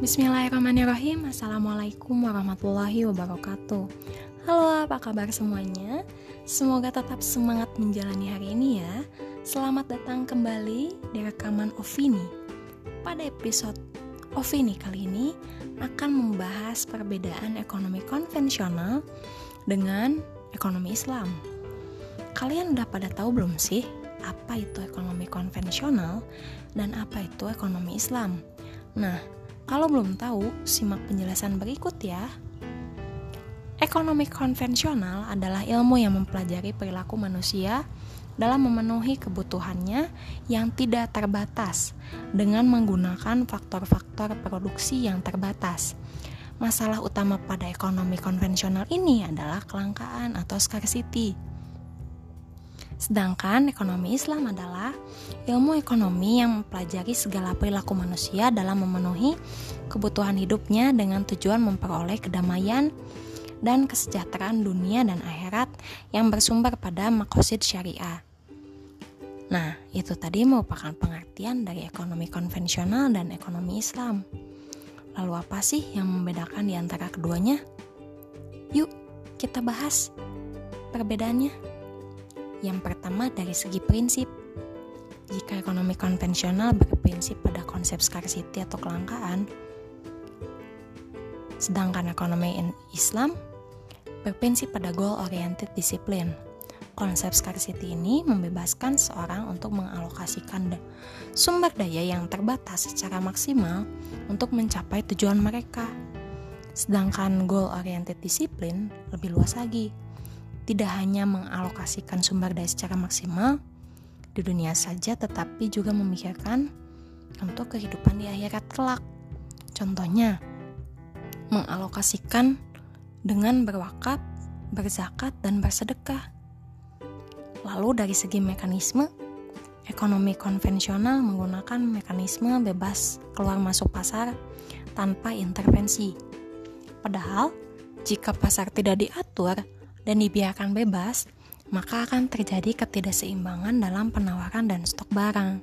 Bismillahirrahmanirrahim. Assalamualaikum warahmatullahi wabarakatuh. Halo apa kabar semuanya? Semoga tetap semangat menjalani hari ini ya. Selamat datang kembali di rekaman Ovini. Pada episode Ovini kali ini akan membahas perbedaan ekonomi konvensional dengan ekonomi Islam. Kalian udah pada tahu belum sih apa itu ekonomi konvensional dan apa itu ekonomi Islam? Nah, kalau belum tahu, simak penjelasan berikut ya. Ekonomi konvensional adalah ilmu yang mempelajari perilaku manusia dalam memenuhi kebutuhannya yang tidak terbatas dengan menggunakan faktor-faktor produksi yang terbatas. Masalah utama pada ekonomi konvensional ini adalah kelangkaan atau scarcity Sedangkan ekonomi Islam adalah ilmu ekonomi yang mempelajari segala perilaku manusia dalam memenuhi kebutuhan hidupnya dengan tujuan memperoleh kedamaian dan kesejahteraan dunia dan akhirat yang bersumber pada makosid syariah. Nah, itu tadi merupakan pengertian dari ekonomi konvensional dan ekonomi Islam. Lalu apa sih yang membedakan di antara keduanya? Yuk, kita bahas perbedaannya. Yang pertama dari segi prinsip. Jika ekonomi konvensional berprinsip pada konsep scarcity atau kelangkaan, sedangkan ekonomi Islam berprinsip pada goal-oriented discipline. Konsep scarcity ini membebaskan seorang untuk mengalokasikan sumber daya yang terbatas secara maksimal untuk mencapai tujuan mereka. Sedangkan goal-oriented discipline lebih luas lagi, tidak hanya mengalokasikan sumber daya secara maksimal di dunia saja, tetapi juga memikirkan untuk kehidupan di akhirat kelak. Contohnya, mengalokasikan dengan berwakaf, berzakat, dan bersedekah. Lalu dari segi mekanisme, ekonomi konvensional menggunakan mekanisme bebas keluar masuk pasar tanpa intervensi. Padahal, jika pasar tidak diatur, dan dibiarkan bebas, maka akan terjadi ketidakseimbangan dalam penawaran dan stok barang.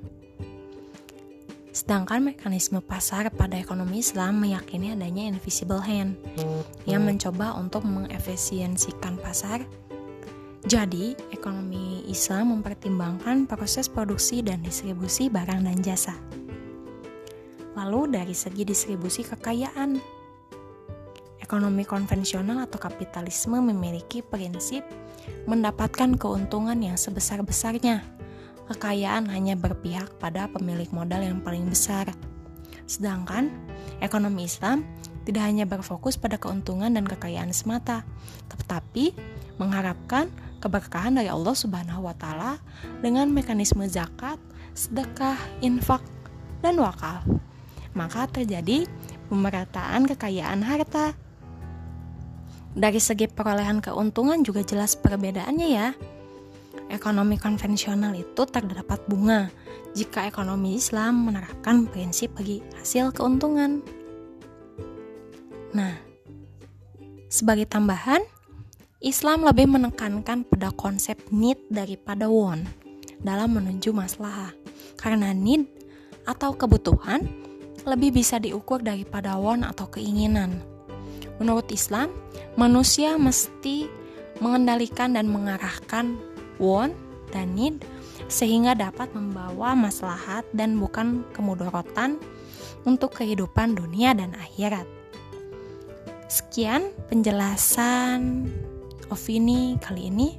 Sedangkan mekanisme pasar pada ekonomi Islam meyakini adanya invisible hand yang mencoba untuk mengefisiensikan pasar. Jadi, ekonomi Islam mempertimbangkan proses produksi dan distribusi barang dan jasa. Lalu dari segi distribusi kekayaan, Ekonomi konvensional atau kapitalisme memiliki prinsip mendapatkan keuntungan yang sebesar-besarnya. Kekayaan hanya berpihak pada pemilik modal yang paling besar. Sedangkan ekonomi Islam tidak hanya berfokus pada keuntungan dan kekayaan semata, tetapi mengharapkan keberkahan dari Allah Subhanahu wa taala dengan mekanisme zakat, sedekah, infak, dan wakaf. Maka terjadi pemerataan kekayaan harta dari segi perolehan keuntungan juga jelas perbedaannya ya. Ekonomi konvensional itu terdapat bunga, jika ekonomi Islam menerapkan prinsip bagi hasil keuntungan. Nah, sebagai tambahan, Islam lebih menekankan pada konsep need daripada want dalam menuju masalah. Karena need atau kebutuhan lebih bisa diukur daripada want atau keinginan. Menurut Islam, manusia mesti mengendalikan dan mengarahkan want dan need sehingga dapat membawa maslahat dan bukan kemudorotan untuk kehidupan dunia dan akhirat. Sekian penjelasan Ovini kali ini.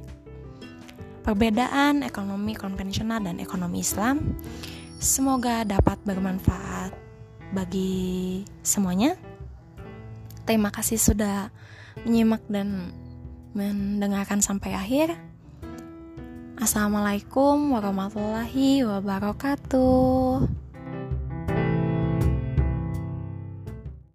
Perbedaan ekonomi konvensional dan ekonomi Islam semoga dapat bermanfaat bagi semuanya. Terima kasih sudah menyimak dan mendengarkan sampai akhir. Assalamualaikum warahmatullahi wabarakatuh.